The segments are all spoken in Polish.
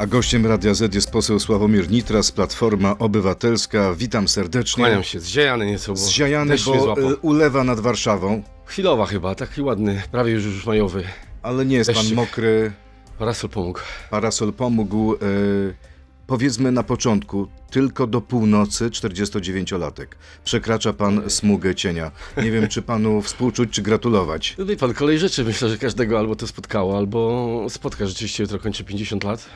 A gościem Radia Z jest poseł Sławomir Nitras, Platforma Obywatelska. Witam serdecznie. Kłaniam się, zziejany nieco, bo Zziajany, bo y, ulewa nad Warszawą, Chwilowa chyba, taki ładny, prawie już, już majowy. ale nie jest pan Deszczyk. mokry. Parasol pomógł. Parasol pomógł. y, Powiedzmy na początku, tylko do północy 49-latek. Przekracza pan smugę cienia. Nie wiem, czy panu współczuć, czy gratulować. No wie pan, kolej rzeczy myślę, że każdego albo to spotkało, albo spotka. Rzeczywiście jutro kończę 50 lat.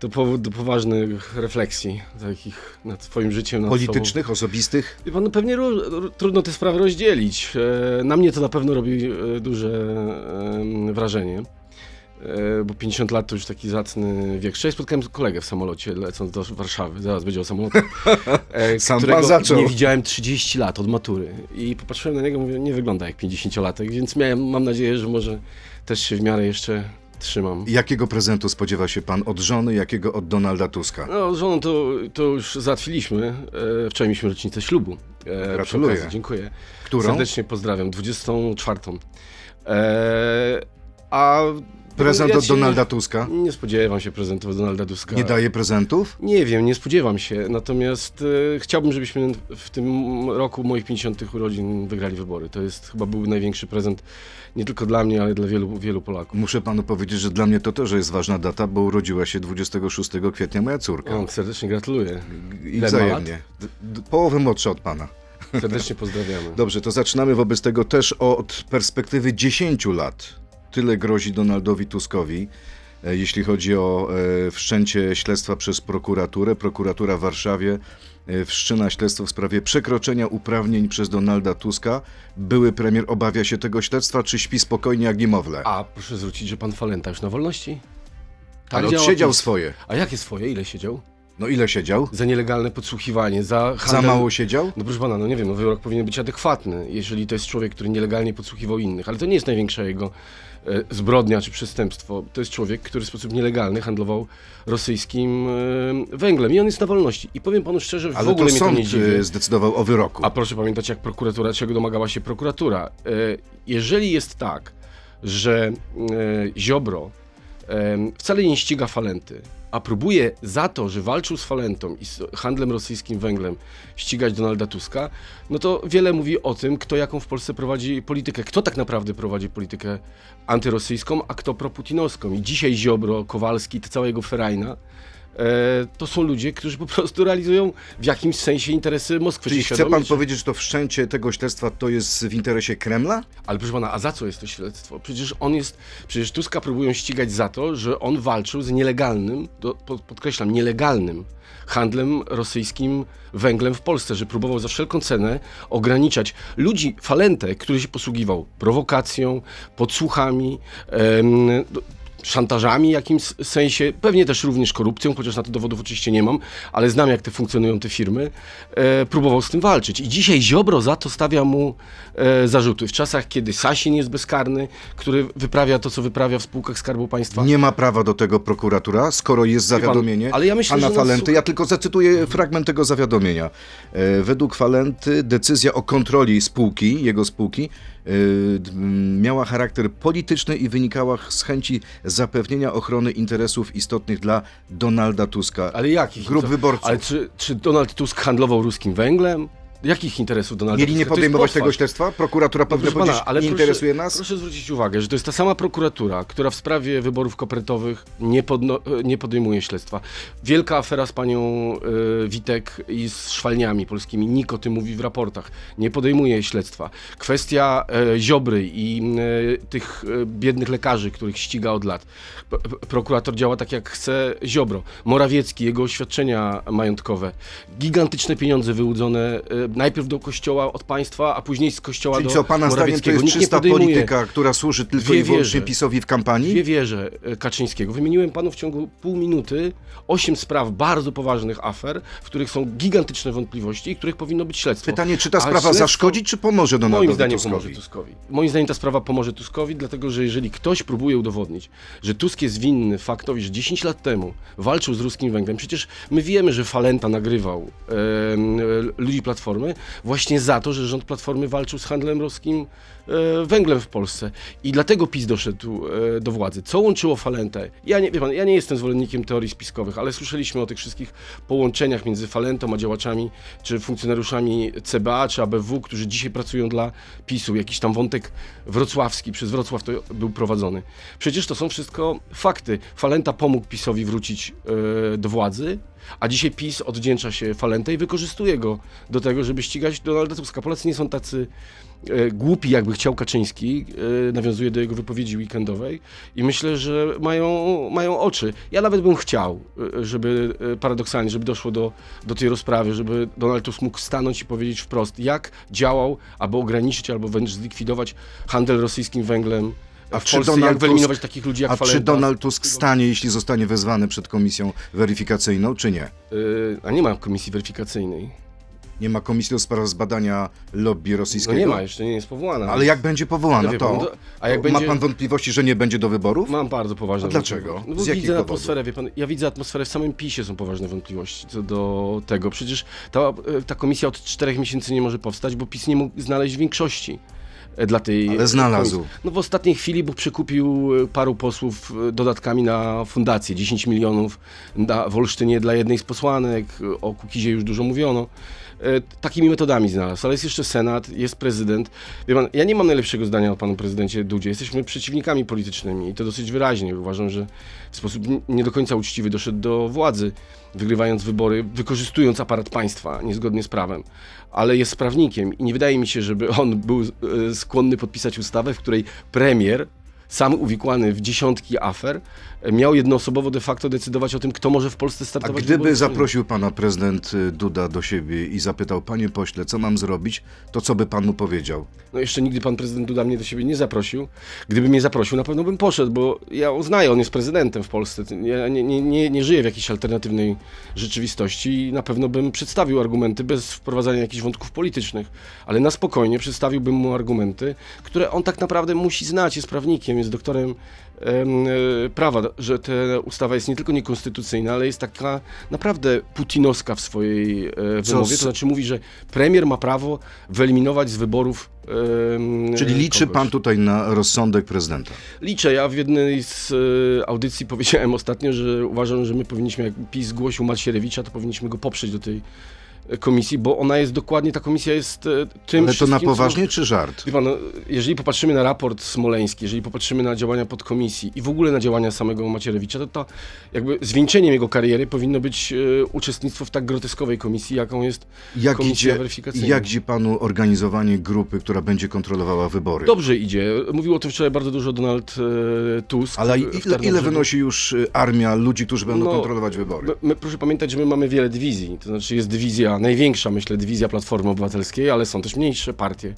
To powód do poważnych refleksji, takich nad swoim życiem, nad sobą. Politycznych, osobistych? Wie pan, no pewnie ró- trudno te sprawy rozdzielić. E, Na mnie to na pewno robi e, duże wrażenie. E, Bo 50 lat to już taki zacny wiek. Wczoraj spotkałem kolegę w samolocie lecąc do Warszawy, zaraz będzie o samolocie, Sam pan którego zaczął. nie widziałem 30 lat od matury. I popatrzyłem na niego, mówię, nie wygląda jak 50-latek, więc miałem, mam nadzieję, że może też się w miarę jeszcze trzymam. Jakiego prezentu spodziewa się pan od żony, jakiego od Donalda Tuska? No, z żoną to, to już załatwiliśmy. E, wczoraj mieliśmy rocznicę ślubu. E, Gratuluję. okazji, dziękuję. Którą? Serdecznie pozdrawiam. 24. E, a Prezent ja od Donalda Tuska? Nie, spodziewam się prezentów od Donalda Tuska. Nie daje prezentów? Nie wiem, nie spodziewam się. Natomiast e, chciałbym, żebyśmy w tym roku moich 50 urodzin wygrali wybory. To jest chyba byłby największy prezent nie tylko dla mnie, ale dla wielu, wielu Polaków. Muszę panu powiedzieć, że dla mnie to też jest ważna data, bo urodziła się 26 kwietnia moja córka. O, serdecznie gratuluję. I ile wzajemnie. Połowę młodsza od pana. Serdecznie pozdrawiamy. Dobrze, to zaczynamy wobec tego też od perspektywy 10 lat. Tyle grozi Donaldowi Tuskowi, e, jeśli chodzi o e, wszczęcie śledztwa przez prokuraturę. Prokuratura w Warszawie e, wszczyna śledztwo w sprawie przekroczenia uprawnień przez Donalda Tuska. Były premier obawia się tego śledztwa, czy śpi spokojnie jak niemowlę? A proszę zwrócić, że pan Falenta już na wolności? Ale Tak działa odsiedział swoje. A jakie swoje? Ile siedział? No ile siedział? Za nielegalne podsłuchiwanie, za Za handel... mało siedział? No proszę pana, no nie wiem, no wyrok powinien być adekwatny, jeżeli to jest człowiek, który nielegalnie podsłuchiwał innych, ale to nie jest największa jego e, zbrodnia czy przestępstwo. To jest człowiek, który w sposób nielegalny handlował rosyjskim e, węglem i on jest na wolności. I powiem panu szczerze, w Ale ogóle to mnie to nie dziwi. e, zdecydował o wyroku. A proszę pamiętać, jak prokuratura, czego domagała się prokuratura. E, Jeżeli jest tak, że e, Ziobro e, wcale nie ściga Falenty, a próbuje za to, że walczył z Falentą i z handlem rosyjskim węglem ścigać Donalda Tuska, no to wiele mówi o tym, kto jaką w Polsce prowadzi politykę. Kto tak naprawdę prowadzi politykę antyrosyjską, a kto proputinowską. I dzisiaj Ziobro, Kowalski, ta cała jego ferajna, to są ludzie, którzy po prostu realizują w jakimś sensie interesy Moskwy. Czyli Czy chce pan powiedzieć, że to wszczęcie tego śledztwa to jest w interesie Kremla? Ale proszę pana, a za co jest to śledztwo? Przecież on jest, przecież Tuska próbują ścigać za to, że on walczył z nielegalnym, do, podkreślam, nielegalnym handlem rosyjskim węglem w Polsce, że próbował za wszelką cenę ograniczać ludzi, Falentę, który się posługiwał prowokacją, podsłuchami, em, szantażami w jakimś sensie, pewnie też również korupcją, chociaż na to dowodów oczywiście nie mam, ale znam jak te funkcjonują te firmy, e, próbował z tym walczyć. I dzisiaj Ziobro za to stawia mu e, zarzuty. W czasach, kiedy Sasin jest bezkarny, który wyprawia to, co wyprawia w spółkach Skarbu Państwa. Nie ma prawa do tego prokuratura, skoro jest pan, zawiadomienie ale ja myślę, że nas Falenty. Ja tylko zacytuję fragment tego zawiadomienia. E, według Falenty decyzja o kontroli spółki, jego spółki, miała charakter polityczny i wynikała z chęci zapewnienia ochrony interesów istotnych dla Donalda Tuska. Ale jakich? Grup wyborców. Ale czy, czy Donald Tusk handlował ruskim węglem? Jakich interesów Donalda Mieli nie podejmować tego śledztwa? Prokuratura powinna powiedzieć, ale nie proszę, interesuje nas? Proszę zwrócić uwagę, że to jest ta sama prokuratura, która w sprawie wyborów kopertowych nie, podno, nie podejmuje śledztwa. Wielka afera z panią e, Witek i z szwalniami polskimi. NIK o tym mówi w raportach. Nie podejmuje śledztwa. Kwestia e, Ziobry i e, tych e, biednych lekarzy, których ściga od lat. P- prokurator działa tak, jak chce Ziobro. Morawiecki, jego oświadczenia majątkowe. Gigantyczne pieniądze wyłudzone e, najpierw do kościoła od państwa, a później z kościoła Czyli do co, pana zdaniem to jest Nikt czysta polityka, która służy tylko Dwie i wyłącznie. PiSowi w kampanii? Dwie wieże e, Kaczyńskiego. Wymieniłem panu w ciągu pół minuty osiem spraw bardzo poważnych afer, w których są gigantyczne wątpliwości i których powinno być śledztwo. Pytanie, czy ta sprawa śledztwo- zaszkodzi, czy pomoże Donaldowi Moim zdaniem Tuskowi? pomoże Tuskowi. Moim zdaniem ta sprawa pomoże Tuskowi, dlatego że jeżeli ktoś próbuje udowodnić, że Tusk jest winny faktowi, że 10 lat temu walczył z ruskim węglem, przecież my wiemy, że Falenta nagrywał e, ludzi Platformy, Platformy właśnie za to, że rząd Platformy walczył z handlem roskim e, węglem w Polsce. I dlatego PiS doszedł e, do władzy. Co łączyło Falentę? Ja nie, wie pan, ja nie jestem zwolennikiem teorii spiskowych, ale słyszeliśmy o tych wszystkich połączeniach między Falentą a działaczami, czy funkcjonariuszami CBA, czy ABW, którzy dzisiaj pracują dla PiSu. Jakiś tam wątek wrocławski, przez Wrocław to był prowadzony. Przecież to są wszystko fakty. Falenta pomógł PiSowi wrócić e, do władzy, a dzisiaj PiS odwdzięcza się Falentę i wykorzystuje go do tego, żeby ścigać Donalda Tuska. Polacy nie są tacy e, głupi, jakby chciał Kaczyński, e, nawiązuje do jego wypowiedzi weekendowej i myślę, że mają, mają oczy. Ja nawet bym chciał, e, żeby e, paradoksalnie, żeby doszło do, do tej rozprawy, żeby Donald Tusk mógł stanąć i powiedzieć wprost, jak działał, aby ograniczyć albo wręcz zlikwidować handel rosyjskim węglem A w czy Polsce, Donald jak wyeliminować Tusk- takich ludzi jak A Falenta. czy Donald Tusk stanie, jeśli zostanie wezwany przed komisją weryfikacyjną, czy nie? Y, A nie ma komisji weryfikacyjnej. Nie ma komisji do spraw zbadania lobby No rosyjskiego? nie ma, jeszcze nie jest powołana. Ale jak będzie powołana, wie to, a jak to ma będzie- pan wątpliwości, że nie będzie do wyborów? Mam bardzo poważne A dlaczego? No bo Z widzę atmosferę, wie pan, ja widzę atmosferę, w samym PiSie są poważne wątpliwości co do tego. Przecież ta, e, ta komisja od czterech miesięcy nie może powstać, bo PiS nie mógł znaleźć większości dla tej Ale e, znalazł. No w ostatniej chwili, bo przekupił e, paru posłów e, dodatkami na fundację, 10 milionów na, w Olsztynie dla jednej z posłanek, e, o Kukizie już dużo mówiono. E, Takimi metodami znalazł, ale jest jeszcze Senat, jest prezydent. Wie pan, ja nie mam najlepszego zdania o panu prezydencie Dudzie. Jesteśmy przeciwnikami politycznymi i to dosyć wyraźnie. Uważam, że w sposób nie do końca uczciwy doszedł do władzy, wygrywając wybory, wykorzystując aparat państwa niezgodnie z prawem. Ale jest prawnikiem i nie wydaje mi się, żeby on był e, skłonny podpisać ustawę, w której premier sam uwikłany w dziesiątki afer, miał jednoosobowo de facto decydować o tym, kto może w Polsce A startować. gdyby zaprosił pana prezydent y, Duda do siebie i zapytał, panie pośle, co mam zrobić, to co by pan mu powiedział? No jeszcze nigdy pan prezydent Duda mnie do siebie nie zaprosił. Gdyby mnie zaprosił, na pewno bym poszedł, bo ja uznaję, on jest prezydentem w Polsce. Ja nie, nie, nie, nie żyję w jakiejś alternatywnej rzeczywistości i na pewno bym przedstawił argumenty bez wprowadzania jakichś wątków politycznych, ale na spokojnie przedstawiłbym mu argumenty, które on tak naprawdę musi znać, jest prawnikiem, jest doktorem em, prawa, że ta ustawa jest nie tylko niekonstytucyjna, ale jest taka naprawdę putinowska w swojej e, wymowie. To znaczy mówi, że premier ma prawo wyeliminować z wyborów. Czyli liczy kogoś. pan tutaj na rozsądek prezydenta? Liczę. Ja w jednej z e, audycji powiedziałem ostatnio, że uważam, że my powinniśmy, jak PiS zgłosił Macierewicza, to powinniśmy go poprzeć do tej e, komisji, bo ona jest dokładnie, ta komisja jest e, tym Ale to na wszystkim, co- poważnie czy żart? Wie pan, no, jeżeli popatrzymy na raport smoleński, jeżeli popatrzymy na działania podkomisji i w ogóle na działania samego Macierewicza, to, to jakby zwieńczeniem jego kariery powinno być e, uczestnictwo w tak groteskowej komisji, jaką jest Jak komisja idzie, weryfikacyjna. jak idzie panu organizowanie grupy, która będzie kontrolowała wybory? Dobrze idzie. Mówił o tym wczoraj bardzo dużo Donald e, Tusk. Ale ile, ile wynosi już armia ludzi, którzy będą No, kontrolować wybory? My, my, proszę pamiętać, że my mamy wiele dywizji. To znaczy jest dywizja, największa myślę, dywizja Platformy Obywatelskiej, ale są też mniejsze partie,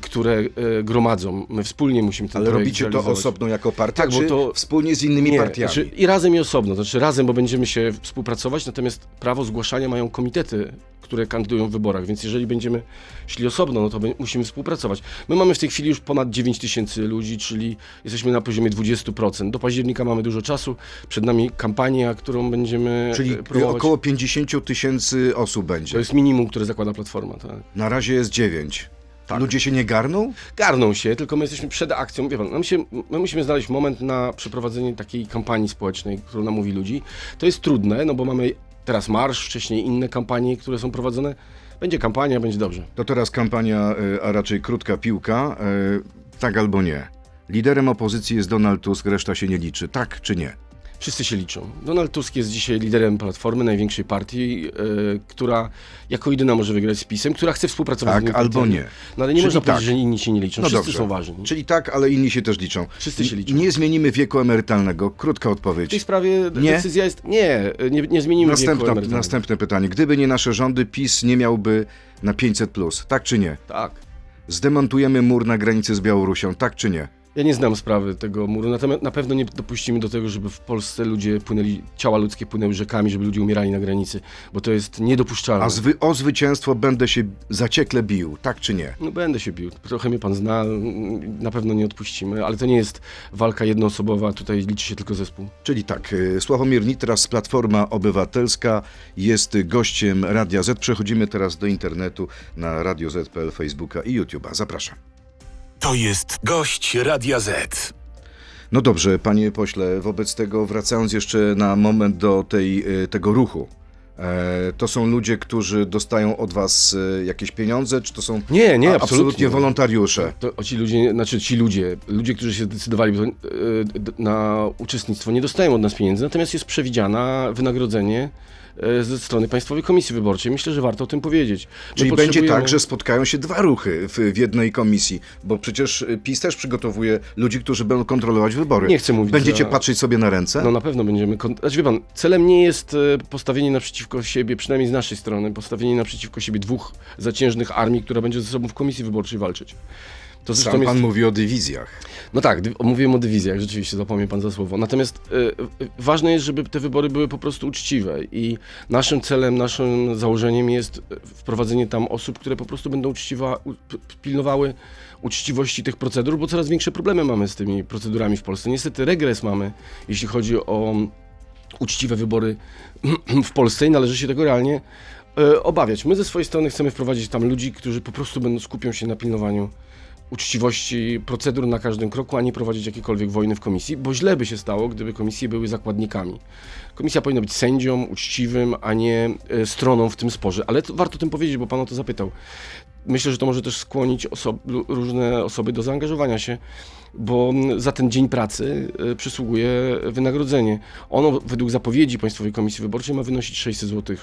które e, gromadzą. My wspólnie musimy ten Ale robicie to osobno jako partia, Tak, bo czy to- wspólnie z innymi Nie, partiami? Znaczy, I razem i osobno. Znaczy razem, bo będziemy się współpracować, natomiast prawo zgłaszania mają komitety, które kandydują w wyborach, więc jeżeli będziemy szli osobno, no to musimy współpracować. My mamy w tej chwili już ponad 9 tysięcy ludzi, czyli jesteśmy na poziomie 20%. Do października mamy dużo czasu, przed nami kampania, którą będziemy Czyli e, promować. około 50 tysięcy osób będzie. To jest minimum, które zakłada Platforma. Tak. Na razie jest 9. Tak. Ludzie się nie garną? Garną się, tylko my jesteśmy przed akcją. Wie pan, nam się, my musimy znaleźć moment na przeprowadzenie takiej kampanii społecznej, która namówi ludzi. To jest trudne, no bo mamy teraz marsz, wcześniej inne kampanie, które są prowadzone. Będzie kampania, będzie dobrze. To teraz kampania, y, a raczej krótka piłka. y, Tak albo nie. Liderem opozycji jest Donald Tusk, reszta się nie liczy. Tak czy nie? Wszyscy się liczą. Donald Tusk jest dzisiaj liderem Platformy, największej partii, e, która jako jedyna może wygrać z PiSem, która chce współpracować z Tak albo nie. No ale nie Czyli można tak. powiedzieć, że inni się nie liczą. No Wszyscy dobrze. są ważni. Czyli tak, ale inni się też liczą. Wszyscy się liczą. Nie zmienimy wieku emerytalnego. Krótka W tej odpowiedź. sprawie Nie? decyzja jest... Nie, nie, nie zmienimy wieku emerytalnego. następne pytanie. Gdyby nie nasze rządy, PiS nie miałby na 500+. Plus. Tak czy nie? Tak. Zdemontujemy mur na granicy z Białorusią. Tak czy nie? Ja nie znam sprawy tego muru, natomiast na pewno nie dopuścimy do tego, żeby w Polsce ludzie płynęli, ciała ludzkie płynęły rzekami, żeby ludzie umierali na granicy, bo to jest niedopuszczalne. A zwy, o zwycięstwo będę się zaciekle bił, tak czy nie? No będę się bił. Trochę mnie pan zna, na pewno nie odpuścimy, ale to nie jest walka jednoosobowa, tutaj liczy się tylko zespół. Czyli tak, y, Sławomir Nitras, Platforma Obywatelska, jest gościem Radia Z. Przechodzimy teraz do internetu na Radio Z.pl, Facebooka i YouTube'a. Zapraszam. To jest gość Radia Z. No dobrze, panie pośle, wobec tego wracając jeszcze na moment do tej, y, tego ruchu. E, to są ludzie, którzy dostają od was e, jakieś pieniądze, czy to są Nie, nie, a- absolutnie. wolontariusze? To ci ludzie, znaczy ci ludzie, ludzie, którzy się zdecydowali d- na uczestnictwo, nie dostają od nas pieniędzy, natomiast jest przewidziana wynagrodzenie ze strony Państwowej Komisji Wyborczej. Myślę, że warto o tym powiedzieć. My Czyli będzie tak, że spotkają się dwa ruchy w, w jednej komisji, bo przecież y, PiS też przygotowuje ludzi, którzy będą kontrolować wybory. Nie chcę mówić Będziecie za- patrzeć sobie na ręce? No na pewno będziemy. Znaczy, wie pan, celem nie jest e, postawienie naprzeciwko siebie, przynajmniej z naszej strony, postawienie naprzeciwko siebie dwóch zaciężnych armii, która będzie ze sobą w komisji wyborczej walczyć. To Sam pan jest... mówi o dywizjach. No tak, dy- mówiłem o dywizjach, rzeczywiście, zapomniał pan za słowo. Natomiast e, ważne jest, żeby te wybory były po prostu uczciwe i naszym celem, naszym założeniem jest e, wprowadzenie tam osób, które po prostu będą uczciwa, u, pilnowały uczciwości tych procedur, bo coraz większe problemy mamy z tymi procedurami w Polsce. Niestety regres mamy, jeśli chodzi o uczciwe wybory w Polsce i należy się tego realnie obawiać. My ze swojej strony chcemy wprowadzić tam ludzi, którzy po prostu będą skupią się na pilnowaniu uczciwości procedur na każdym kroku, a nie prowadzić jakiejkolwiek wojny w komisji, bo źle by się stało, gdyby komisje były zakładnikami. Komisja powinna być sędzią, uczciwym, a nie e, stroną w tym sporze. Ale to, warto o tym powiedzieć, bo pan o to zapytał. Myślę, że to może też skłonić osob, różne osoby do zaangażowania się, bo za ten dzień pracy e, przysługuje wynagrodzenie. Ono według zapowiedzi Państwowej Komisji Wyborczej ma wynosić 600 zł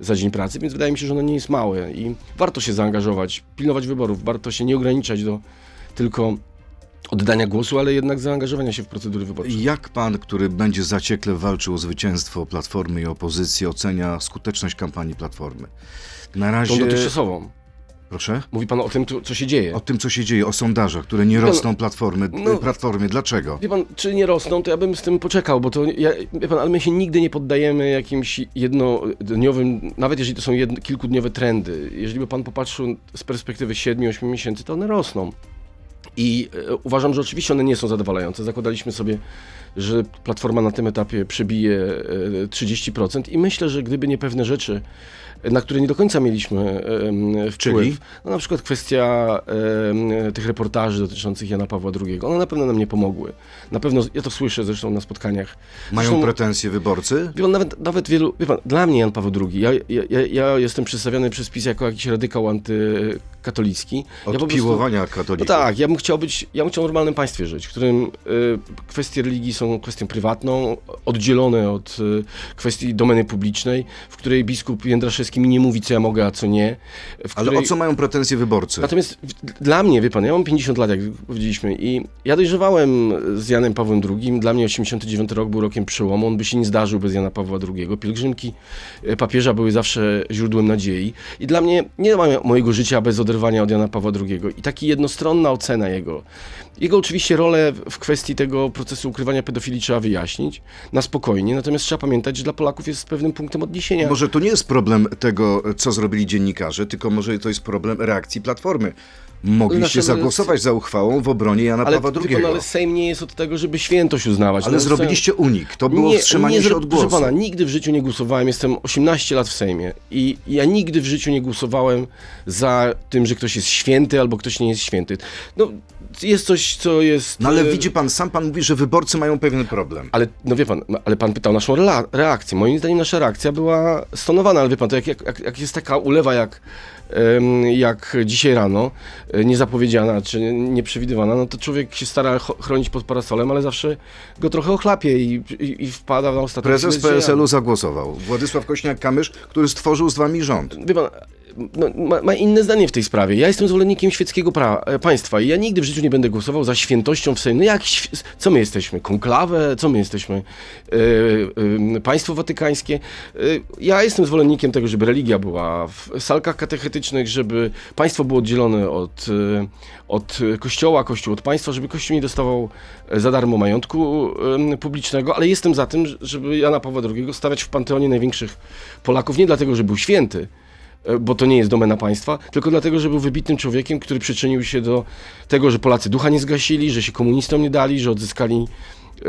za dzień pracy, więc wydaje mi się, że ono nie jest małe i warto się zaangażować, pilnować wyborów, warto się nie ograniczać do tylko oddania głosu, ale jednak zaangażowania się w procedury wyborcze. Jak pan, który będzie zaciekle walczył o zwycięstwo Platformy i opozycji, ocenia skuteczność kampanii Platformy? Na Tą razie... dotychczasową. Proszę? Mówi pan o tym, co się dzieje. O tym, co się dzieje, o sondażach, które nie rosną Platformy. no- Platformie. Dlaczego? Wie pan, czy nie rosną, to ja bym z tym poczekał, bo to, ja, wie pan, ale my się nigdy nie poddajemy jakimś jednodniowym, nawet jeżeli to są kilkudniowe trendy. Jeżeli by pan popatrzył z perspektywy 7-8 miesięcy, to one rosną. I e, uważam, że oczywiście one nie są zadowalające. Zakładaliśmy sobie, że Platforma na tym etapie przebije e, 30% i myślę, że gdyby nie pewne rzeczy, na które nie do końca mieliśmy e, wpływ, Czyli? no na przykład kwestia tych reportaży dotyczących Jana Pawła II, one na pewno nam nie pomogły. Na pewno, ja to słyszę zresztą na spotkaniach. Mają Zresztą- pretensje wyborcy? Wie pan, nawet, nawet wielu, wie pan, dla mnie Jan Paweł II, ja, ja, ja, jestem przedstawiany przez PiS jako jakiś radykał antykatolicki. Od ja piłowania no katolików. tak, ja bym chciał być, ja bym chciał w normalnym państwie żyć, w którym y, kwestie religii są kwestią prywatną, oddzielone od y, kwestii domeny publicznej, w której biskup Jędraszewski mi nie mówi, co ja mogę, a co nie. Ale której... o co mają pretensje wyborcy? Natomiast dla mnie, wie pan, ja mam 50 lat, jak powiedzieliśmy, i ja dojrzewałem z Janem Pawłem II. Dla mnie 89 rok był rokiem przełomu. On by się nie zdarzył bez Jana Pawła II. Pielgrzymki e, papieża były zawsze źródłem nadziei. I dla mnie nie ma mojego życia bez oderwania od Jana Pawła II. I taka jednostronna ocena jego. Jego oczywiście rolę w kwestii tego procesu ukrywania pedofilii trzeba wyjaśnić na spokojnie, natomiast trzeba pamiętać, że dla Polaków jest pewnym punktem odniesienia. Może to nie jest problem tego, co zrobili dziennikarze, tylko może to jest problem reakcji Platformy. Mogliście Nasze- zagłosować za uchwałą w obronie Jana ale, Pawła wie II. ale Sejm nie jest od tego, żeby świętość uznawać. Ale No, zrobiliście unik. To było wstrzymanie się zro- od Proszę głosu. pana, nigdy w życiu nie głosowałem, jestem 18 lat w Sejmie i ja nigdy w życiu nie głosowałem za tym, że ktoś jest święty albo ktoś nie jest święty. No, jest coś, co jest... No ale e, widzi pan, sam pan mówi, że wyborcy mają pewien problem. Ale, no wie pan, no, ale pan pytał naszą rela- reakcję. Moim zdaniem nasza reakcja była stonowana, ale wie pan, to jak, jak, jak- jest taka ulewa jak, jak dzisiaj rano, e, niezapowiedziana czy nieprzewidywana, no to człowiek się stara chronić pod parasolem, ale zawsze go trochę ochlapie i, i, i wpada na ostateczny Prezes PSL-u zagłosował. Władysław Kośniak-Kamysz, który stworzył z wami rząd. Wie pan, no, ma, ma inne zdanie w tej sprawie. Ja jestem zwolennikiem świeckiego pra- e, państwa i ja nigdy w życiu nie będę głosował za świętością w Sejmie. No jak, co my jesteśmy? Konklawę? Co my jesteśmy? E, e, państwo watykańskie? E, ja jestem zwolennikiem tego, żeby religia była w salkach katechetycznych, żeby państwo było oddzielone od, od kościoła, kościół od państwa, żeby kościół nie dostawał za darmo majątku publicznego, ale jestem za tym, żeby Jana Pawła II stawiać w panteonie największych Polaków, nie dlatego, że był święty, bo to nie jest domena państwa, tylko dlatego, że był wybitnym człowiekiem, który przyczynił się do tego, że Polacy ducha nie zgasili, że się komunistom nie dali, że odzyskali e,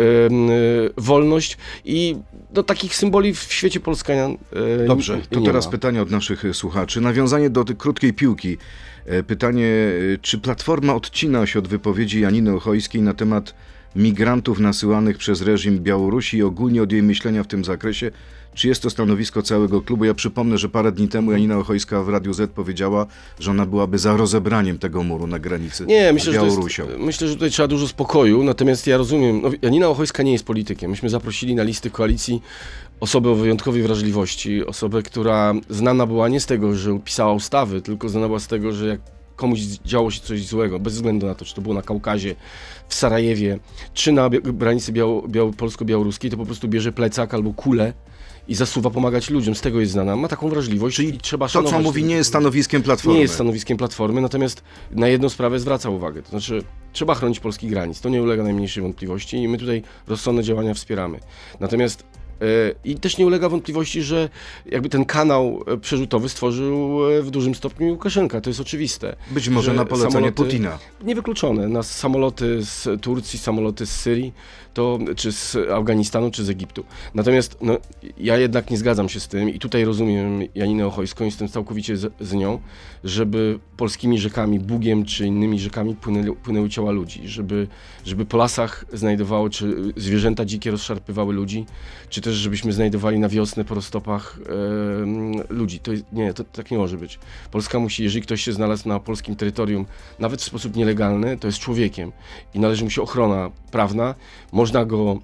wolność i do takich symboli w świecie Polskanian e, Dobrze, nie- to teraz ma. pytanie od naszych e, słuchaczy. Nawiązanie do tej krótkiej piłki. E, Pytanie, e, czy Platforma odcina się od wypowiedzi Janiny Ochojskiej na temat migrantów nasyłanych przez reżim Białorusi i ogólnie od jej myślenia w tym zakresie? Czy jest to stanowisko całego klubu? Ja przypomnę, że parę dni temu Janina Ochojska w Radiu Z powiedziała, że ona byłaby za rozebraniem tego muru na granicy Nie, myślę, że jest, myślę, że tutaj trzeba dużo spokoju, natomiast ja rozumiem, no, Janina Ochojska nie jest politykiem. Myśmy zaprosili na listy koalicji osobę o wyjątkowej wrażliwości, osobę, która znana była nie z tego, że pisała ustawy, tylko znana była z tego, że jak komuś działo się coś złego, bez względu na to, czy to było na Kaukazie, w Sarajewie, czy na granicy biało, biało, polsko-białoruskiej, to po prostu bierze plecak albo kulę i zasuwa pomagać ludziom. Z tego jest znana. Ma taką wrażliwość i trzeba To, szanować. co mówi, nie jest stanowiskiem Platformy. nie jest stanowiskiem Platformy, natomiast na jedną sprawę zwraca uwagę. To znaczy, trzeba chronić polskich granic. To nie ulega najmniejszej wątpliwości i my tutaj rozsądne działania wspieramy. Natomiast e, i też nie ulega wątpliwości, że jakby ten kanał e, przerzutowy stworzył e, w dużym stopniu Łukaszenka. To jest oczywiste. Być może że na polecenie samoloty- Putina. Niewykluczone. Na samoloty z Turcji, samoloty z Syrii, to, czy z Afganistanu, czy z Egiptu. Natomiast no, ja jednak nie zgadzam się z tym i tutaj rozumiem Janinę Ochojską, jestem całkowicie z, z nią, żeby polskimi rzekami, Bugiem czy innymi rzekami płynęły, płynęły ciała ludzi, żeby, żeby po lasach znajdowało, czy zwierzęta dzikie rozszarpywały ludzi, czy też żebyśmy znajdowali na wiosnę po roztopach ludzi. To, jest- nie, to tak nie może być. Polska musi, jeżeli ktoś się znalazł na polskim terytorium, nawet w sposób nielegalny, to jest człowiekiem i należy mu się ochrona prawna. Można go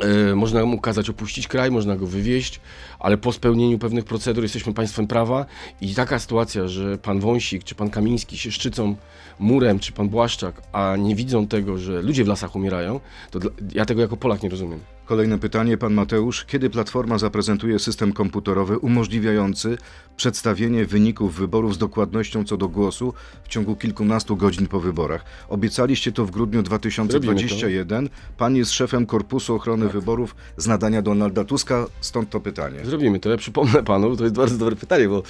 E, Można mu kazać opuścić kraj, można go wywieźć, ale po spełnieniu pewnych procedur jesteśmy państwem prawa i taka sytuacja, że pan Wąsik czy pan Kamiński się szczycą murem, czy pan Błaszczak, a nie widzą tego, że ludzie w lasach umierają, to ja tego jako Polak nie rozumiem. Kolejne pytanie, pan Mateusz. Kiedy Platforma zaprezentuje system komputerowy umożliwiający przedstawienie wyników wyborów z dokładnością co do głosu w ciągu kilkunastu godzin po wyborach? Obiecaliście to w grudniu 2021. Pan jest szefem Korpusu Ochrony Wyborów z nadania Donalda Tuska, stąd to pytanie. Zrobimy to. Ja przypomnę panu, to jest bardzo dobre pytanie, bo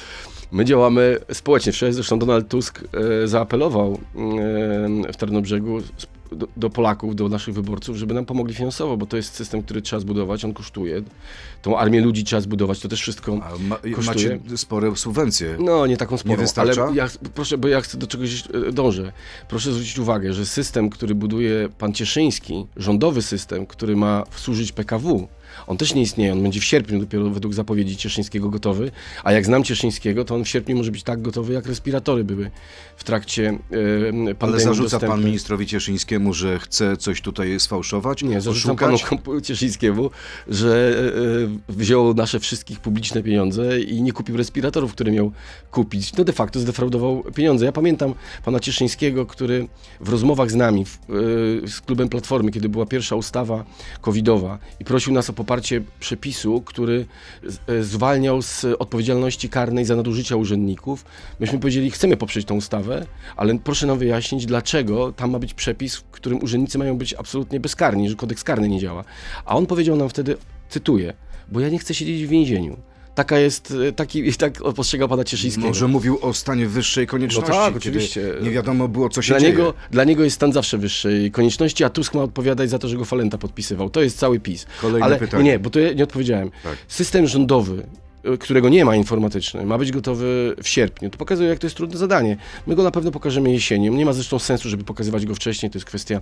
my działamy społecznie. Wczoraj zresztą Donald Tusk e, zaapelował e, w Tarnobrzegu do, do Polaków, do naszych wyborców, żeby nam pomogli finansowo, bo to jest system, który trzeba zbudować, on kosztuje. Tą armię ludzi trzeba zbudować, to też wszystko A ma, kosztuje. macie spore subwencje. No, nie taką sporą, wystarcza? ale ja, proszę, bo ja chcę do czegoś e, dążę. Proszę zwrócić uwagę, że system, który buduje pan Cieszyński, rządowy system, który ma służyć PKW, on też nie istnieje, on będzie w sierpniu dopiero według zapowiedzi Cieszyńskiego gotowy, a jak znam Cieszyńskiego, to on w sierpniu może być tak gotowy, jak respiratory były w trakcie e, pandemii Ale zarzuca pan dostępnej. ministrowi Cieszyńskiemu, że chce coś tutaj sfałszować? Nie, zarzucam panu Cieszyńskiemu, że e, wziął nasze wszystkich publiczne pieniądze i nie kupił respiratorów, które miał kupić. No de facto zdefraudował pieniądze. Ja pamiętam pana Cieszyńskiego, który w rozmowach z nami, w, e, z klubem Platformy, kiedy była pierwsza ustawa covidowa i prosił nas o poparcie przepisu, który e, zwalniał z odpowiedzialności karnej za nadużycia urzędników. Myśmy powiedzieli, chcemy poprzeć tą ustawę, ale proszę nam wyjaśnić, dlaczego tam ma być przepis, w którym urzędnicy mają być absolutnie bezkarni, że kodeks karny nie działa. A on powiedział nam wtedy, cytuję, bo ja nie chcę siedzieć w więzieniu. Taka jest, e, taki, tak postrzegał pana Cieszyńskiego. Może mówił o stanie wyższej konieczności, No tak, oczywiście. nie wiadomo było, co się Dla dzieje. niego, dla niego jest stan zawsze wyższej konieczności, a Tusk ma odpowiadać za to, że go Falenta podpisywał. To jest cały PiS. Kolejne Ale pytanie. nie, bo to ja nie odpowiedziałem. Tak. System rządowy, y, którego nie ma informatyczny, ma być gotowy w sierpniu. To pokazuje, jak to jest trudne zadanie. My go na pewno pokażemy jesienią. Nie ma zresztą sensu, żeby pokazywać go wcześniej. To jest kwestia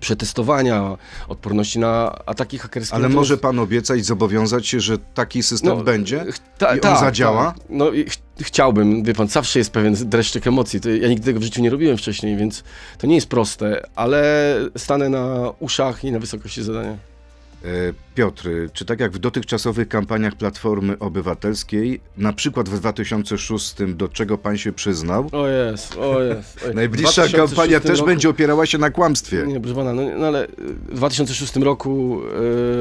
przetestowania, odporności na ataki hakerskie. Ale Natomiast- może pan obiecać, zobowiązać się, że taki system będzie ch- ta- i on tak, zadziała? tak. No i ch- chciałbym, wie pan, zawsze jest pewien dreszczyk emocji. To ja nigdy tego w życiu nie robiłem wcześniej, więc to nie jest proste, ale stanę na uszach i na wysokości zadania. E, Piotr, czy tak jak w dotychczasowych kampaniach Platformy Obywatelskiej, na przykład w 2006, do czego pan się przyznał, O jest, o jest. Oj. najbliższa 2006 kampania też roku- będzie opierała się na kłamstwie. Nie, proszę pana, no, no ale w 2006 roku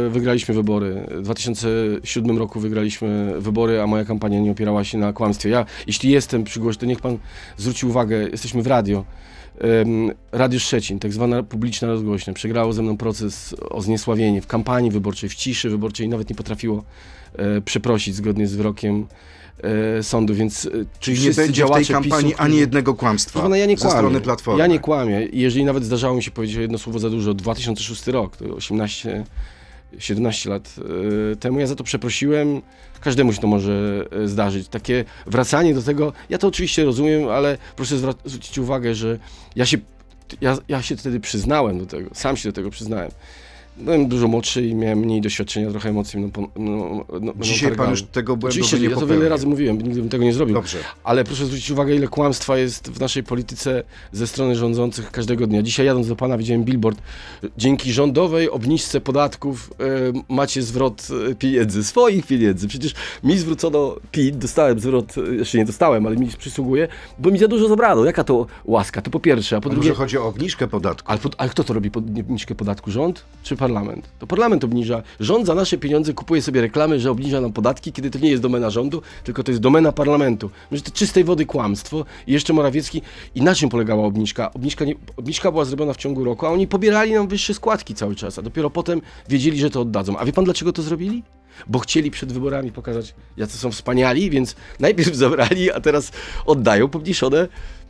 e, wygraliśmy wybory. W 2007 roku wygraliśmy wybory, a moja kampania nie opierała się na kłamstwie. Ja, jeśli jestem przy głosie, to niech pan zwróci uwagę, jesteśmy w radio. Radio Szczecin, tak zwana publiczna rozgłośnia, przegrało ze mną proces o zniesławienie w kampanii wyborczej, w ciszy wyborczej, nawet nie potrafiło e, przeprosić zgodnie z wyrokiem e, sądu, więc e, Czyli nie będzie w tej kampanii PiSu, ani jednego kłamstwa pana, ja nie ze kłamię. strony Platformy. Ja nie kłamię. Jeżeli nawet zdarzało mi się powiedzieć jedno słowo za dużo, 2006 rok, to 18, 17 lat e, temu, ja za to przeprosiłem. Każdemu się to może e, zdarzyć. Takie wracanie do tego, ja to oczywiście rozumiem, ale proszę zwrócić uwagę, że ja się, ja, ja się wtedy przyznałem do tego, sam się do tego przyznałem. Byłem dużo młodszy i miałem mniej doświadczenia, trochę emocji pon- mną, mną Dzisiaj pan już tego błędu Oczywiście, ja to wiele razy mówiłem, nigdy bym tego nie zrobił. Dobrze. Ale proszę zwrócić uwagę, ile kłamstwa jest w naszej polityce ze strony rządzących każdego dnia. Dzisiaj jadąc do pana widziałem billboard. Dzięki rządowej obniżce podatków e, macie zwrot e, pieniędzy, swoich pieniędzy. Przecież mi zwrócono PIT, dostałem zwrot, e, jeszcze nie dostałem, ale mi przysługuje, bo mi za dużo zabrano. Jaka to łaska? To po pierwsze, a po A drugie... może chodzi o obniżkę podatku? Ale, ale kto to robi pod- obniżkę podatku? Rząd czy parlament? To parlament obniża. Rząd za nasze pieniądze kupuje sobie reklamy, że obniża nam podatki, kiedy to nie jest domena rządu, tylko to jest domena parlamentu. Że to czystej wody kłamstwo. I jeszcze Morawiecki. I na czym polegała obniżka? Obniżka, nie, obniżka była zrobiona w ciągu roku, a oni pobierali nam wyższe składki cały czas, a dopiero potem wiedzieli, że to oddadzą. A wie pan dlaczego to zrobili? Bo chcieli przed wyborami pokazać, jacy są wspaniali, więc najpierw zabrali, a teraz oddają pomniejszone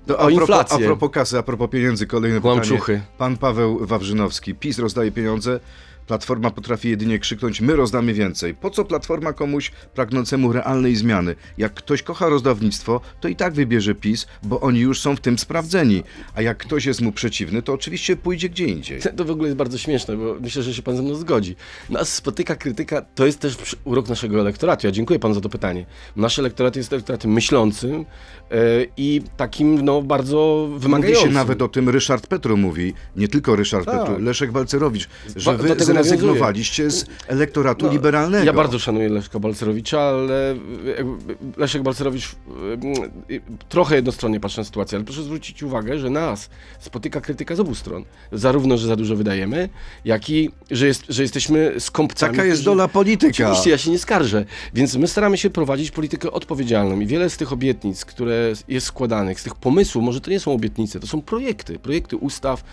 To o a, propos, inflację. a propos kasy, a propos pieniędzy, kolejne pytanie. Kłamczuchy. Pan Paweł Wawrzynowski. PiS rozdaje pieniądze, Platforma potrafi jedynie krzyknąć, my rozdamy więcej. Po co Platforma komuś pragnącemu realnej zmiany? Jak ktoś kocha rozdawnictwo, to i tak wybierze PiS, bo oni już są w tym sprawdzeni. A jak ktoś jest mu przeciwny, to oczywiście pójdzie gdzie indziej. To w ogóle jest bardzo śmieszne, bo myślę, że się pan ze mną zgodzi. Nas spotyka krytyka, to jest też urok naszego elektoratu. Ja dziękuję panu za to pytanie. Nasz elektorat jest elektoratem myślącym e, i takim no, bardzo Mówi wymagającym. się nawet o tym, Ryszard Petru mówi, nie tylko Ryszard Tak. Petru, Leszek Balcerowicz, że wy zrezygnowaliście z elektoratu No, liberalnego. Ja bardzo szanuję Leszka Balcerowicza, ale Leszek Balcerowicz trochę jednostronnie patrzy na sytuację, ale proszę zwrócić uwagę, że nas spotyka krytyka z obu stron. Zarówno, że za dużo wydajemy, jak i, że, jest, że jesteśmy skąpcami. Taka jest dola polityka. Oczywiście, ja się nie skarżę. Więc my staramy się prowadzić politykę odpowiedzialną i wiele z tych obietnic, które jest składanych, z tych pomysłów, może to nie są obietnice, to są projekty, projekty ustaw,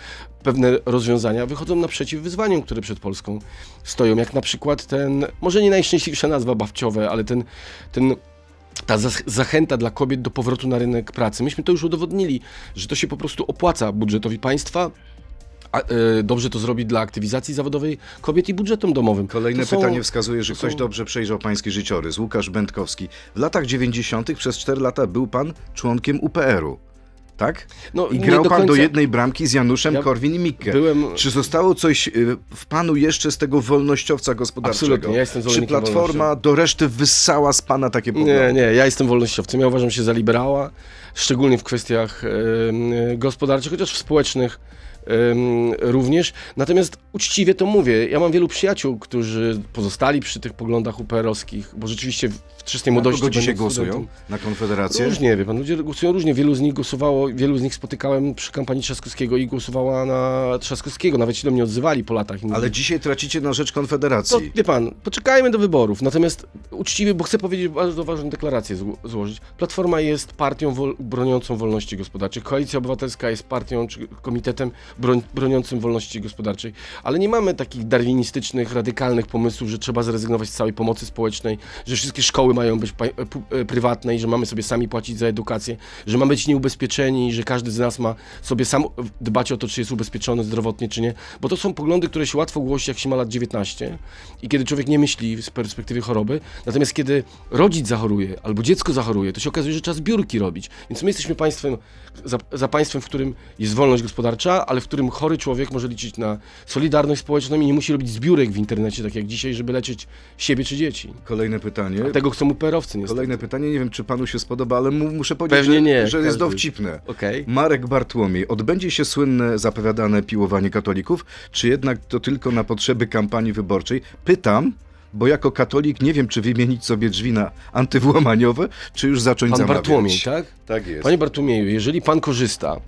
pewne rozwiązania wychodzą naprzeciw wyzwaniom, które przed Polską stoją, jak na przykład ten, może nie najszczęśliwsza nazwa bawciowe, ale ten, ten ta zach- zachęta dla kobiet do powrotu na rynek pracy. Myśmy to już udowodnili, że to się po prostu opłaca budżetowi państwa, a, e, dobrze to zrobi dla aktywizacji zawodowej kobiet i budżetom domowym. Kolejne są- pytanie wskazuje, że to ktoś są- dobrze przejrzał pański życiorys. Łukasz Będkowski. W latach 90. przez 4 lata był pan członkiem UPR-u. Tak? No, I grał do pan do końca- jednej bramki z Januszem Ja Korwin i Mikke. byłem- Czy zostało coś y, w panu jeszcze z tego wolnościowca gospodarczego? Absolutnie, ja jestem Czy Platforma do reszty wyssała z pana takie poglądy? Nie, nie, ja jestem wolnościowcem. Ja uważam się za liberała, szczególnie w kwestiach em, gospodarczych, chociaż w społecznych również. Natomiast uczciwie to mówię, ja mam wielu przyjaciół, którzy pozostali przy tych poglądach UPR-owskich, bo rzeczywiście w czystej Na młodości... kogo dzisiaj głosują? studentem- Na Konfederację? Różnie, wie pan, ludzie głosują różnie. Wielu z nich głosowało, wielu z nich spotykałem przy kampanii Trzaskowskiego i głosowała na Trzaskowskiego. Nawet się do mnie odzywali po latach. Ale mówili, dzisiaj tracicie na rzecz to, Konfederacji. wie pan, poczekajmy do wyborów. Natomiast uczciwie, bo chcę powiedzieć bardzo ważną deklarację zło- złożyć. Platforma jest partią wol, broniącą wolności gospodarczej. Koalicja Obywatelska jest partią czy komitetem broń, broniącym wolności gospodarczej. Ale nie mamy takich darwinistycznych, radykalnych pomysłów, że trzeba zrezygnować z całej pomocy społecznej, że wszystkie szkoły mają być pu, e, prywatne i że mamy sobie sami płacić za edukację, że mamy być nieubezpieczeni że każdy z nas ma sobie sam dbać o to, czy jest ubezpieczony zdrowotnie, czy nie. Bo to są poglądy, które się łatwo głosi, jak się ma lat 19 i kiedy człowiek nie myśli z perspektywy choroby. Natomiast kiedy rodzic zachoruje albo dziecko zachoruje, to się okazuje, że trzeba zbiórki robić. Więc my jesteśmy państwem, za, za państwem, w którym jest wolność gospodarcza, ale w w którym chory człowiek może liczyć na solidarność społeczną i nie musi robić zbiórek w internecie, tak jak dzisiaj, żeby leczyć siebie czy dzieci. Kolejne pytanie. Tego chcą mu perowcy niestety. Kolejne pytanie, nie wiem czy panu się spodoba, ale mu, muszę powiedzieć, Pewnie że, nie, że jest dowcipne. Okej. Marek Bartłomiej, odbędzie się słynne zapowiadane piłowanie katolików, czy jednak to tylko na potrzeby kampanii wyborczej? Pytam, bo jako katolik nie wiem, czy wymienić sobie drzwi na antywłamaniowe, czy już zacząć Pan zamawiać. Bartłomiej, tak? Tak jest. Panie Bartłomieju, jeżeli pan korzysta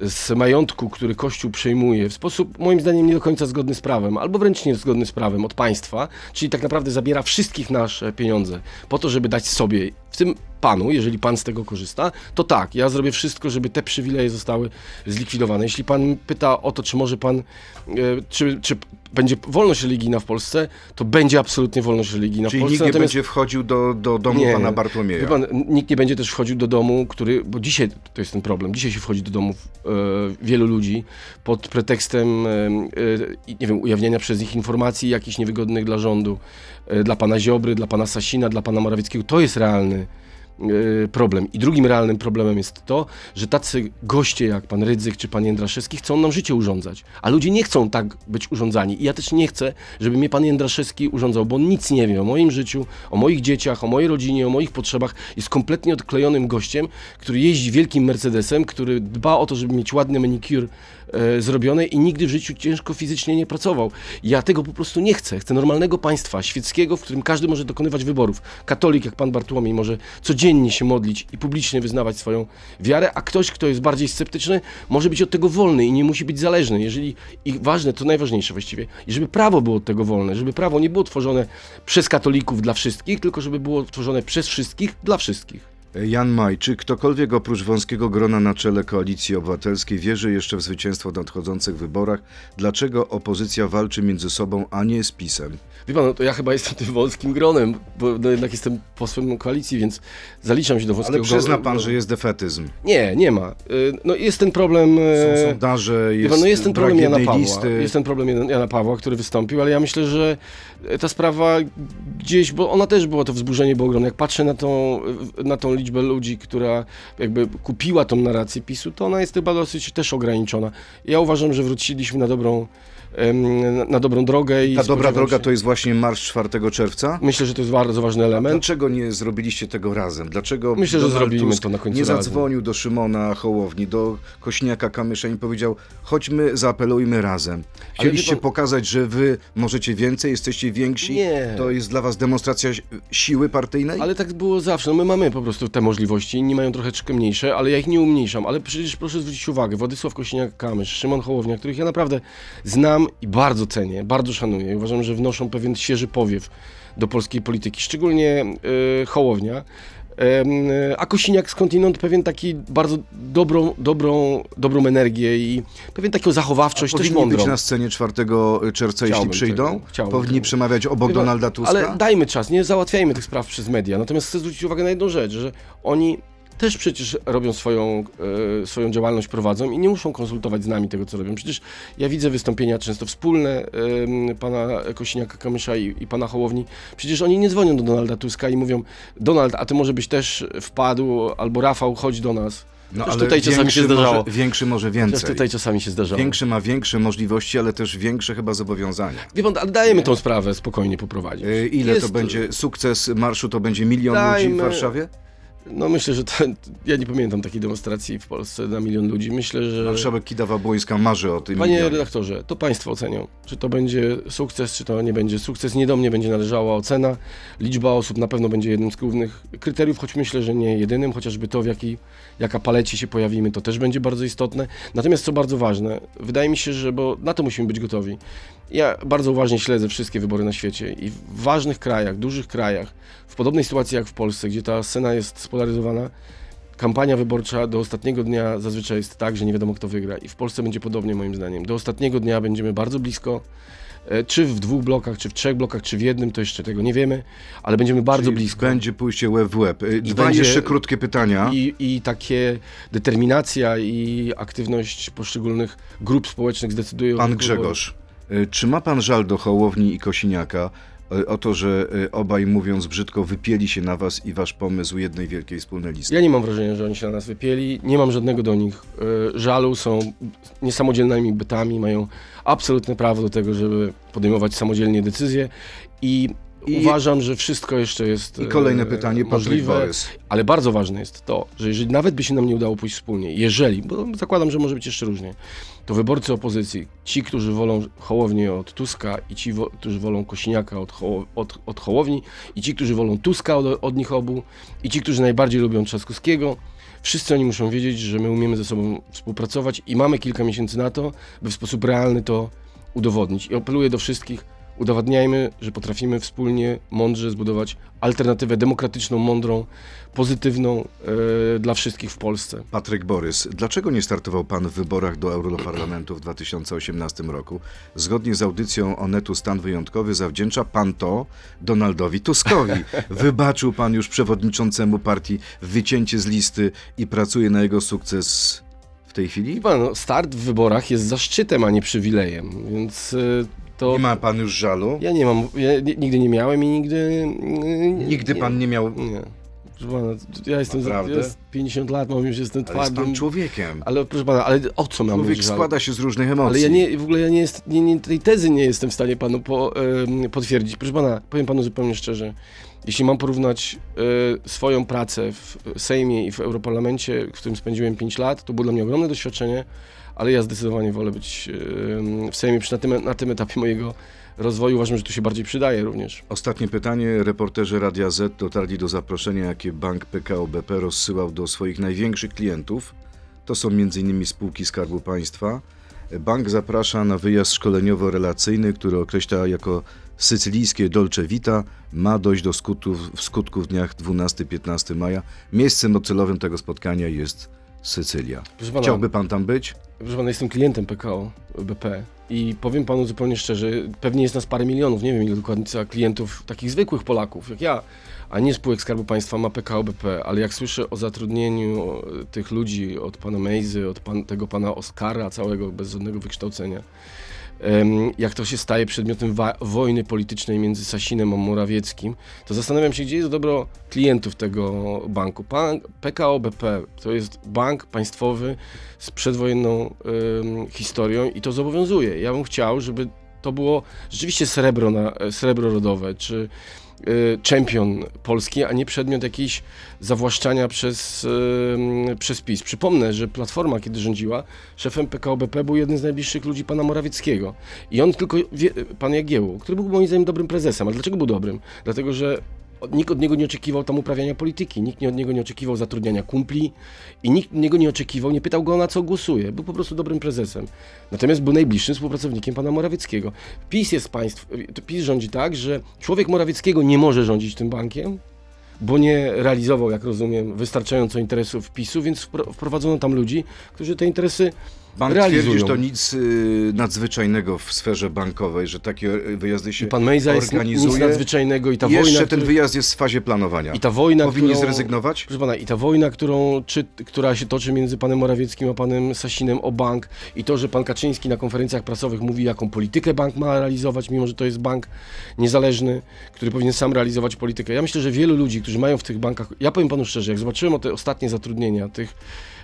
z majątku, który Kościół przejmuje w sposób moim zdaniem nie do końca zgodny z prawem, albo wręcz nie zgodny z prawem od państwa, czyli tak naprawdę zabiera wszystkich nasze pieniądze po to, żeby dać sobie, w tym panu, jeżeli pan z tego korzysta, to tak, ja zrobię wszystko, żeby te przywileje zostały zlikwidowane. Jeśli pan pyta o to, czy może pan, e, czy, czy będzie wolność religijna w Polsce, to będzie absolutnie wolność religijna Czyli w Polsce. nikt nie natomiast- będzie wchodził do, do domu Nie. pana Bartłomieja. Pan, nikt nie będzie też wchodził do domu, który, bo dzisiaj to jest ten problem, dzisiaj się wchodzi do domów e, wielu ludzi pod pretekstem, e, e, nie wiem, ujawniania przez nich informacji jakichś niewygodnych dla rządu, e, dla pana Ziobry, dla pana Sasina, dla pana Morawieckiego. To jest realny problem. I drugim realnym problemem jest to, że tacy goście jak pan Rydzyk czy pan Jędraszewski chcą nam życie urządzać, a ludzie nie chcą tak być urządzani. I ja też nie chcę, żeby mnie pan Jędraszewski urządzał, bo on nic nie wie o moim życiu, o moich dzieciach, o mojej rodzinie, o moich potrzebach. Jest kompletnie odklejonym gościem, który jeździ wielkim Mercedesem, który dba o to, żeby mieć ładny manicure e, zrobione i nigdy w życiu ciężko fizycznie nie pracował. Ja tego po prostu nie chcę. Chcę normalnego państwa, świeckiego, w którym każdy może dokonywać wyborów. Katolik, jak pan Bartłomiej, może codziennie się modlić i publicznie wyznawać swoją wiarę, a ktoś, kto jest bardziej sceptyczny, może być od tego wolny i nie musi być zależny. Jeżeli, I ważne, to najważniejsze właściwie, i żeby prawo było od tego wolne, żeby prawo nie było tworzone przez katolików dla wszystkich, tylko żeby było tworzone przez wszystkich dla wszystkich. Jan Maj, czy ktokolwiek oprócz wąskiego grona na czele Koalicji Obywatelskiej wierzy jeszcze w zwycięstwo w nadchodzących wyborach? Dlaczego opozycja walczy między sobą, a nie z PiSem? Wie pan, no to ja chyba jestem tym wąskim gronem, bo no jednak jestem posłem koalicji, więc zaliczam się do wąskiego Ale przyzna pan, że jest defetyzm. Nie, nie ma. Y, No jest ten problem... Są e, sondaże, jest, pan, no jest ten problem Jana Pawła. listy. Jest ten problem Jan- Jana Pawła, który wystąpił, ale ja myślę, że ta sprawa gdzieś, bo ona też była, to wzburzenie było ogromne. Jak patrzę na tą, na tą liczbę ludzi, która jakby kupiła tą narrację PiSu, to ona jest chyba dosyć też ograniczona. Ja uważam, że wróciliśmy na dobrą, na dobrą drogę. I Ta dobra droga się- to jest właśnie marsz 4 czerwca? Myślę, że to jest bardzo ważny element. Dlaczego nie zrobiliście tego razem? Dlaczego Myślę, że zrobimy Tusk to na końcu nie razem. zadzwonił do Szymona Hołowni, do Kośniaka Kamysza i powiedział, chodźmy, zaapelujmy razem. Chcieliście pan- pokazać, że wy możecie więcej, jesteście więksi? Nie. To jest dla was demonstracja si- siły partyjnej? Ale tak było zawsze. No my mamy po prostu te możliwości, inni mają troszeczkę mniejsze, ale ja ich nie umniejszam. Ale przecież proszę zwrócić uwagę, Władysław Kosiniak-Kamysz, Szymon Hołownia, których ja naprawdę znam i bardzo cenię, bardzo szanuję. Uważam, że wnoszą pewien świeży powiew do polskiej polityki, szczególnie y, Hołownia. A Kosiniak skądinąd pewien taki bardzo dobrą, dobrą, dobrą energię i pewien taką zachowawczość, też Powinni mądrą. być na scenie 4 czerwca, jeśli Chciałbym przyjdą? tego, chciałbym Powinni tego. przemawiać obok pan, Donalda Tuska? Ale dajmy czas, nie załatwiajmy tych spraw przez media. Natomiast chcę zwrócić uwagę na jedną rzecz, że oni też przecież robią swoją, e, swoją działalność, prowadzą i nie muszą konsultować z nami tego, co robią. Przecież ja widzę wystąpienia często wspólne em, pana Kosiniaka-Kamysza i, i pana Hołowni. Przecież oni nie dzwonią do Donalda Tuska i mówią Donald, a ty może byś też wpadł, albo Rafał, chodź do nas. No, Też ale tutaj czasami się zdarzało. Może, większy może Też więcej. tutaj czasami się zdarzało. Większy ma większe możliwości, ale też większe chyba zobowiązania. Wie pan, ale dajemy tą sprawę spokojnie poprowadzić. E, Ile Jest- to będzie sukces marszu? To będzie milion ludzi w Dajmy- Warszawie? No myślę, że to, ja nie pamiętam takiej demonstracji w Polsce na milion ludzi. Myślę, że... Marszałek Kidawa-Błońska marzy o tym Panie milionie. redaktorze, to państwo ocenią, czy to będzie sukces, czy to nie będzie sukces. Nie do mnie będzie należała ocena. Liczba osób na pewno będzie jednym z głównych kryteriów, choć myślę, że nie jedynym, chociażby to, w jakiej, jaka palecie się pojawimy, to też będzie bardzo istotne. Natomiast co bardzo ważne, wydaje mi się, że, bo na to musimy być gotowi. Ja bardzo uważnie śledzę wszystkie wybory na świecie i w ważnych krajach, dużych krajach, w podobnej sytuacji jak w Polsce, gdzie ta scena jest spolaryzowana, kampania wyborcza do ostatniego dnia zazwyczaj jest tak, że nie wiadomo kto wygra i w Polsce będzie podobnie moim zdaniem. Do ostatniego dnia będziemy bardzo blisko, e, czy w dwóch blokach, czy w trzech blokach, czy w jednym, to jeszcze tego nie wiemy, ale będziemy bardzo Czyli blisko. Będzie pójście łeb w łeb. Y, Dwa będzie- jeszcze krótkie pytania. I, I takie determinacja i aktywność poszczególnych grup społecznych zdecydują. Pan. Grzegorz, y, czy ma pan żal do Hołowni i Kosiniaka? e, o to, że e, obaj, mówiąc brzydko, wypieli się na was i wasz pomysł jednej wielkiej wspólnej listy? Ja nie mam wrażenia, że oni się na nas wypieli. Nie mam żadnego do nich e, żalu. Są niesamodzielnymi bytami, mają absolutne prawo do tego, żeby podejmować samodzielnie decyzje i, I- uważam, że wszystko jeszcze jest I kolejne e, pytanie, możliwe. Ale bardzo ważne jest to, że jeżeli nawet by się nam nie udało pójść wspólnie, jeżeli, bo zakładam, że może być jeszcze różnie, to wyborcy opozycji, ci, którzy wolą Hołownię od Tuska i ci, którzy wolą Kosiniaka od, od, od Hołowni i ci, którzy wolą Tuska od, od nich obu i ci, którzy najbardziej lubią Trzaskowskiego, wszyscy oni muszą wiedzieć, że my umiemy ze sobą współpracować i mamy kilka miesięcy na to, by w sposób realny to udowodnić. I apeluję do wszystkich, udowadniajmy, że potrafimy wspólnie, mądrze zbudować alternatywę demokratyczną, mądrą, pozytywną e, dla wszystkich w Polsce. Patryk Borys, dlaczego nie startował pan w wyborach do Europarlamentu w 2018 roku? Zgodnie z audycją Onetu Stan Wyjątkowy zawdzięcza pan to Donaldowi Tuskowi. Wybaczył pan już przewodniczącemu partii wycięcie z listy i pracuje na jego sukces w tej chwili? Chyba no, start w wyborach jest zaszczytem, a nie przywilejem, więc e, to... Nie ma pan już żalu? Ja nie mam, ja ni- nigdy nie miałem i nigdy... e, Nigdy pan nie miał... Nie. Proszę pana, ja jestem, Naprawdę? ja jest 50 lat, mam już jestem Ale jest twardym... pan człowiekiem. Ale proszę pana, ale o co mam Człowiek składa się z różnych emocji. Ale ja nie, w ogóle ja nie, jest, nie, nie, tej tezy nie jestem w stanie panu po, em, potwierdzić. Proszę pana, powiem panu zupełnie szczerze. Jeśli mam porównać e, swoją pracę w Sejmie i w Europarlamencie, w którym spędziłem 5 lat, to było dla mnie ogromne doświadczenie, ale ja zdecydowanie wolę być em, w Sejmie przy na tym, na tym etapie mojego rozwoju. Uważam, że tu się bardziej przydaje również. Ostatnie pytanie. Reporterzy Radia Z dotarli do zaproszenia, jakie bank PKO BP rozsyłał do swoich największych klientów. To są m.in. spółki Skarbu Państwa. Bank zaprasza na wyjazd szkoleniowo-relacyjny, który określa jako sycylijskie Dolce Vita. Ma dojść do skutków, w skutku w dniach 12-15 maja. Miejscem docelowym tego spotkania jest Sycylia. Pana, Chciałby pan tam być? Proszę pana, jestem klientem PKO BP i powiem panu zupełnie szczerze, pewnie jest nas parę milionów, nie wiem ile dokładnie klientów, takich zwykłych Polaków jak ja, a nie spółek Skarbu Państwa ma PKO BP, ale jak słyszę o zatrudnieniu e, tych ludzi od pana Mejzy, od pan, tego pana Oskara całego bez żadnego wykształcenia, jak to się staje przedmiotem wojny politycznej między Sasinem a Morawieckim, to zastanawiam się, gdzie jest dobro klientów tego banku. Pan, PKO BP to jest bank państwowy z przedwojenną historią i to zobowiązuje. Ja bym chciał, żeby to było rzeczywiście srebro, na, srebro rodowe, czy czempion polski, a nie przedmiot jakiejś zawłaszczania przez, em, przez PiS. Przypomnę, że Platforma, kiedy rządziła, szefem PKO BP był jeden z najbliższych ludzi pana Morawieckiego. I on tylko, wie, pan Jagiełło, który był moim zdaniem dobrym prezesem. Ale dlaczego był dobrym? Dlatego, że nikt od niego nie oczekiwał tam uprawiania polityki, nikt od niego nie oczekiwał zatrudniania kumpli i nikt od niego nie oczekiwał, nie pytał go na co głosuje. Był po prostu dobrym prezesem. Natomiast był najbliższym współpracownikiem pana Morawieckiego. PiS jest państw, PiS rządzi tak, że człowiek Morawieckiego nie może rządzić tym bankiem, bo nie realizował, jak rozumiem, wystarczająco interesów PiSu, więc wpro- wprowadzono tam ludzi, którzy te interesy Bank realizują. twierdzi, że to nic y, nadzwyczajnego w sferze bankowej, że takie wyjazdy się I pan Mejza jest organizuje. nic nadzwyczajnego i ta jeszcze wojna, ten który- wyjazd jest w fazie planowania. i ta wojna, Powinni którą... zrezygnować? Proszę pana, i ta wojna, którą, czy, która się toczy między panem Morawieckim a panem Sasinem o bank i to, że pan Kaczyński na konferencjach prasowych mówi, jaką politykę bank ma realizować, mimo że to jest bank niezależny, który powinien sam realizować politykę. Ja myślę, że wielu ludzi, którzy mają w tych bankach, ja powiem panu szczerze, jak zobaczyłem o te ostatnie zatrudnienia tych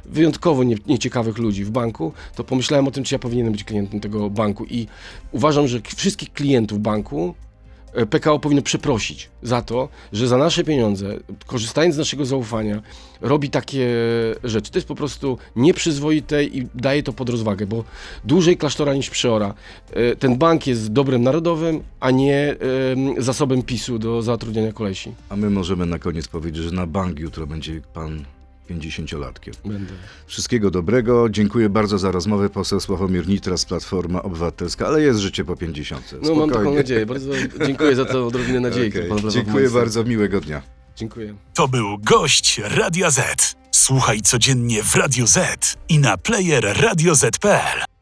wyjątkowo nie, nieciekawych ludzi w banku, to pomyślałem o tym, czy ja powinienem być klientem tego banku i uważam, że wszystkich klientów banku e, PKO powinno przeprosić za to, że za nasze pieniądze, korzystając z naszego zaufania, robi takie rzeczy. To jest po prostu nieprzyzwoite i daje to pod rozwagę, bo dłużej klasztora niż przeora. E, Ten bank jest dobrem narodowym, a nie em, zasobem PiSu do zatrudniania kolesi. A my możemy na koniec powiedzieć, że na bank jutro będzie pan 50-latkiem. Będę. Wszystkiego dobrego. Dziękuję bardzo za rozmowę. Poseł Sławomir Nitras, Platforma Obywatelska, ale jest życie po 50. No mam taką nadzieję. Bardzo dziękuję za to odrobinę nadziei. W Dziękuję bardzo, miłego dnia. Dziękuję. To był gość Radia Z. Słuchaj codziennie w Radio Z i na player radioz.pl.